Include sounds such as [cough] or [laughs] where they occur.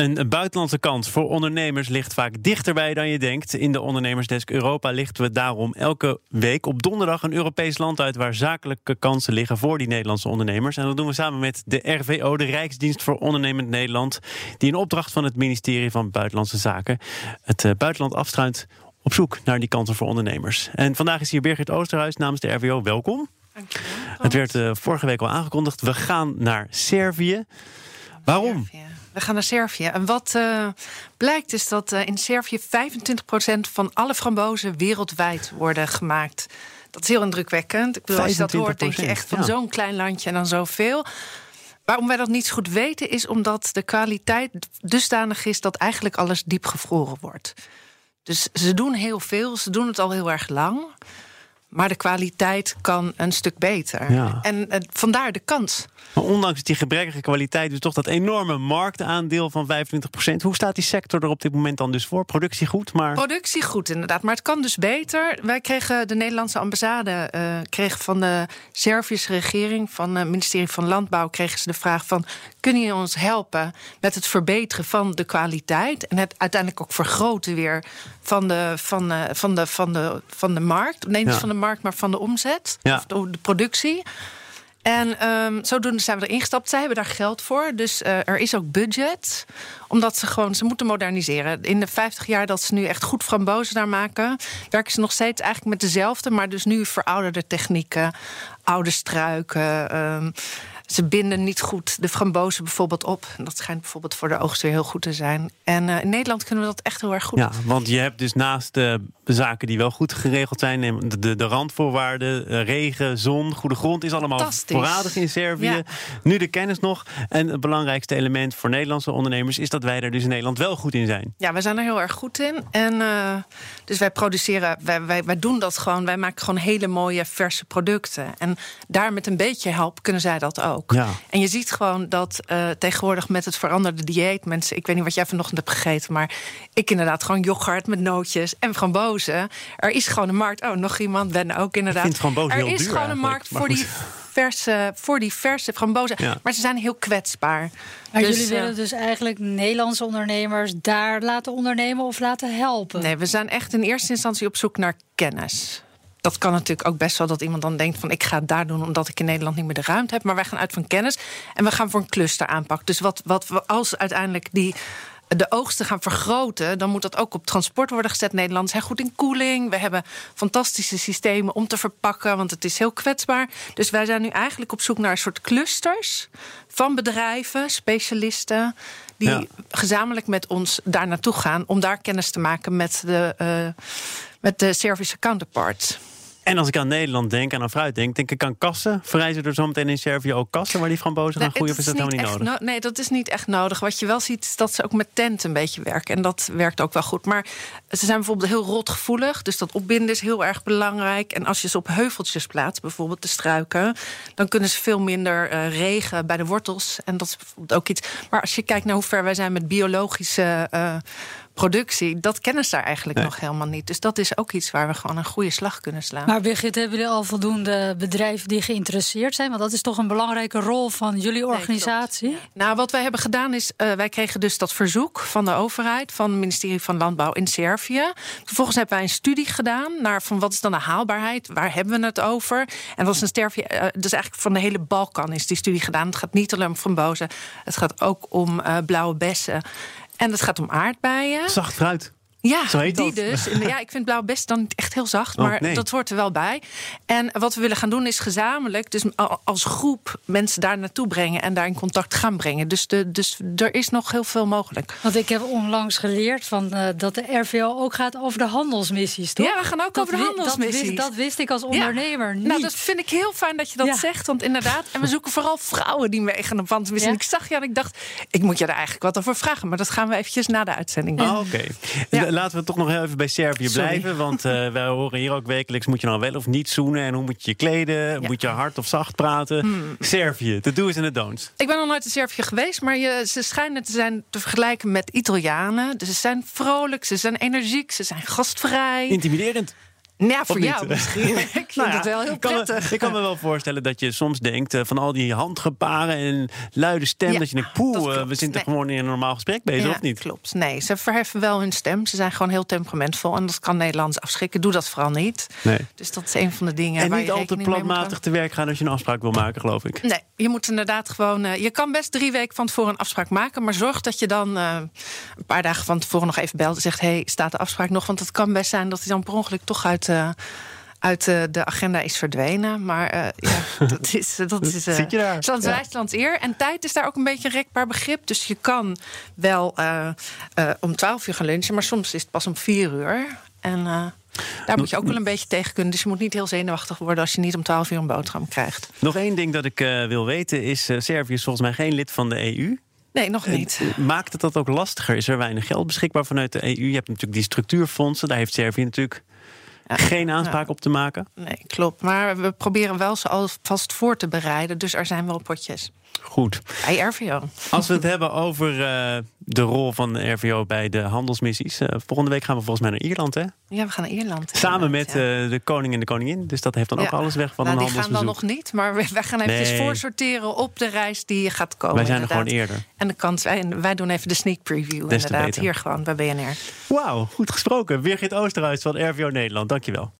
Een buitenlandse kans voor ondernemers ligt vaak dichterbij dan je denkt. In de Ondernemersdesk Europa lichten we daarom elke week op donderdag een Europees land uit waar zakelijke kansen liggen voor die Nederlandse ondernemers. En dat doen we samen met de RVO, de Rijksdienst voor Ondernemend Nederland, die in opdracht van het ministerie van Buitenlandse Zaken het eh, buitenland afstruint op zoek naar die kansen voor ondernemers. En vandaag is hier Birgit Oosterhuis namens de RVO. Welkom. Dankjewel. Het werd uh, vorige week al aangekondigd. We gaan naar Servië. Waarom? Servië. We gaan naar Servië. En wat uh, blijkt is dat uh, in Servië 25% van alle frambozen wereldwijd worden gemaakt. Dat is heel indrukwekkend. Ik bedoel, als je dat hoort, denk je echt van ja. zo'n klein landje en dan zoveel. Waarom wij dat niet zo goed weten, is omdat de kwaliteit dusdanig is dat eigenlijk alles diep gevroren wordt. Dus ze doen heel veel, ze doen het al heel erg lang. Maar de kwaliteit kan een stuk beter. Ja. En uh, vandaar de kans. Maar ondanks die gebrekkige kwaliteit, dus toch dat enorme marktaandeel van 25%. Hoe staat die sector er op dit moment dan dus voor? Productie goed, maar. Productie goed, inderdaad. Maar het kan dus beter. Wij kregen de Nederlandse ambassade uh, kregen van de Servische regering, van het ministerie van Landbouw, kregen ze de vraag van: kunnen jullie ons helpen met het verbeteren van de kwaliteit en het uiteindelijk ook vergroten weer van de, van, uh, van de, van de, van de markt? Nee, niet ja. van de markt, maar van de omzet, ja. of de, de productie. En um, zodoende zijn we erin gestapt. Zij hebben daar geld voor. Dus uh, er is ook budget. Omdat ze gewoon, ze moeten moderniseren. In de 50 jaar dat ze nu echt goed frambozen daar maken, werken ze nog steeds eigenlijk met dezelfde, maar dus nu verouderde technieken, oude struiken. Um, ze binden niet goed de frambozen bijvoorbeeld op. Dat schijnt bijvoorbeeld voor de oogst weer heel goed te zijn. En uh, in Nederland kunnen we dat echt heel erg goed. Ja, want je hebt dus naast de zaken die wel goed geregeld zijn... de, de, de randvoorwaarden, regen, zon, goede grond... is allemaal voorradig in Servië. Ja. Nu de kennis nog. En het belangrijkste element voor Nederlandse ondernemers... is dat wij er dus in Nederland wel goed in zijn. Ja, wij zijn er heel erg goed in. En dus wij produceren, wij, wij, wij doen dat gewoon. Wij maken gewoon hele mooie verse producten. En daar met een beetje help kunnen zij dat ook. Ja. En je ziet gewoon dat uh, tegenwoordig met het veranderde dieet... mensen, ik weet niet wat jij vanochtend hebt gegeten... maar ik inderdaad gewoon yoghurt met nootjes en frambozen. Er is gewoon een markt. Oh, nog iemand, ben ook inderdaad. Ik vind er heel is duur gewoon een markt voor die, verse, voor die verse frambozen. Ja. Maar ze zijn heel kwetsbaar. Maar dus, jullie willen dus eigenlijk Nederlandse ondernemers daar laten ondernemen of laten helpen? Nee, we zijn echt in eerste instantie op zoek naar kennis dat kan natuurlijk ook best wel dat iemand dan denkt van ik ga het daar doen omdat ik in Nederland niet meer de ruimte heb. Maar wij gaan uit van kennis en we gaan voor een cluster aanpak. Dus wat, wat we als uiteindelijk die de oogsten gaan vergroten, dan moet dat ook op transport worden gezet. Nederland zijn goed in koeling. We hebben fantastische systemen om te verpakken, want het is heel kwetsbaar. Dus wij zijn nu eigenlijk op zoek naar een soort clusters van bedrijven, specialisten, die Ja. gezamenlijk met ons daar naartoe gaan om daar kennis te maken met de, uh, met de Servische counterparts. En als ik aan Nederland denk en aan fruit denk, denk ik aan kassen. Verrijzen er zometeen in Servië ook kassen waar die frambozen gaan groeien? Of is dat helemaal niet nodig? No nee, dat is niet echt nodig. Wat je wel ziet, is dat ze ook met tent een beetje werken. En dat werkt ook wel goed. Maar ze zijn bijvoorbeeld heel rotgevoelig. Dus dat opbinden is heel erg belangrijk. En als je ze op heuveltjes plaatst, bijvoorbeeld de struiken... dan kunnen ze veel minder uh, regen bij de wortels. En dat is bijvoorbeeld ook iets... Maar als je kijkt naar hoe ver wij zijn met biologische... Uh, productie, dat kennen ze daar eigenlijk Nee. nog helemaal niet. Dus dat is ook iets waar we gewoon een goede slag kunnen slaan. Maar Birgit, hebben jullie al voldoende bedrijven die geïnteresseerd zijn? Want dat is toch een belangrijke rol van jullie organisatie? Nou, wat wij hebben gedaan is, uh, wij kregen dus dat verzoek van de overheid, van het ministerie van Landbouw in Servië. Vervolgens hebben wij een studie gedaan naar van wat is dan de haalbaarheid, waar hebben we het over? En dat is een Servië, uh, dus eigenlijk van de hele Balkan is die studie gedaan. Het gaat niet alleen om frambozen, het gaat ook om uh, blauwe bessen. En het gaat om aardbeien. Zacht fruit. Ja, Zo heet die dat. dus. [laughs] Ja, ik vind blauw best dan niet echt heel zacht, Oh, maar nee. dat hoort er wel bij. En wat we willen gaan doen is gezamenlijk, dus als groep, mensen daar naartoe brengen en daar in contact gaan brengen. Dus, de, dus er is nog heel veel mogelijk. Want ik heb onlangs geleerd van, uh, dat de RVO ook gaat over de handelsmissies, toch? Ja, we gaan ook dat over de handelsmissies. Dat wist, dat wist ik als ondernemer ja. niet. Nou, dat vind ik heel fijn dat je dat Ja. zegt, want inderdaad. En we zoeken vooral vrouwen die meegaan op handelsmissies. Ja. En ik zag je en ik dacht, ik moet je daar eigenlijk wat over vragen. Maar dat gaan we eventjes na de uitzending doen. Oh, Oké. Ja. Laten we toch nog heel even bij Servië Sorry. blijven. Want uh, [laughs] wij horen hier ook wekelijks: moet je nou wel of niet zoenen? En hoe moet je je kleden? Ja. Hmm. Moet je hard of zacht praten? Servië, de do's en de don'ts. Ik ben nog nooit in Servië geweest, maar je, ze schijnen te zijn te vergelijken met Italianen. Dus ze zijn vrolijk, ze zijn energiek, ze zijn gastvrij. Intimiderend. Ja, voor jou misschien. [laughs] ik vind nou ja, het wel heel prettig. Me, ik kan me wel voorstellen dat je soms denkt uh, van al die handgebaren en luide stem. dat je denkt, poeh, uh, we zitten nee. gewoon in een normaal gesprek bezig, ja, of niet? Klopt. Nee, ze verheffen wel hun stem. Ze zijn gewoon heel temperamentvol. En dat kan Nederlands afschrikken. Doe dat vooral niet. Nee. Dus dat is een van de dingen. En waar niet je al te planmatig te werk gaan als je een afspraak wil maken, geloof ik. Nee, je moet inderdaad gewoon. Uh, je kan best drie weken van tevoren een afspraak maken. Maar zorg dat je dan een paar dagen van tevoren nog even belt en zegt: hey, staat de afspraak nog? Want het kan best zijn dat hij dan per ongeluk toch uit uit uh, de agenda is verdwenen. Maar uh, ja, [laughs] dat is, dat is uh, Zit eer. En tijd is daar ook een beetje een rekbaar begrip. Dus je kan wel om 12 uur gaan lunchen, maar soms is het pas om 4 uur. En daar moet je ook wel een beetje tegen kunnen. Dus je moet niet heel zenuwachtig worden als je niet om 12 uur een boterham krijgt. Nog één ding dat ik wil weten is: Servië is volgens mij geen lid van de EU. Nee, nog niet. Maakt het dat ook lastiger? Is er weinig geld beschikbaar vanuit de EU? Je hebt natuurlijk die structuurfondsen. Daar heeft Servië natuurlijk geen aanspraak op te maken? Nee, klopt. Maar we proberen wel ze alvast voor te bereiden. Dus er zijn wel potjes. Goed. Bij RVO. Als we het hebben over uh, de rol van de RVO bij de handelsmissies. Uh, volgende week gaan we volgens mij naar Ierland, hè? Ja, we gaan naar Ierland. Samen met ja. uh, de koning en de koningin. Dus dat heeft dan ja. ook alles weg van nou, een die handelsbezoek. gaan dan nog niet. Maar wij, gaan even nee. voorsorteren op de reis die gaat komen. Wij zijn inderdaad. er gewoon eerder. En de kans, wij, wij doen even de sneak preview Des inderdaad. Hier gewoon bij BNR. Wauw, goed gesproken. Birgit Oosterhuis van RVO Nederland. Dankjewel.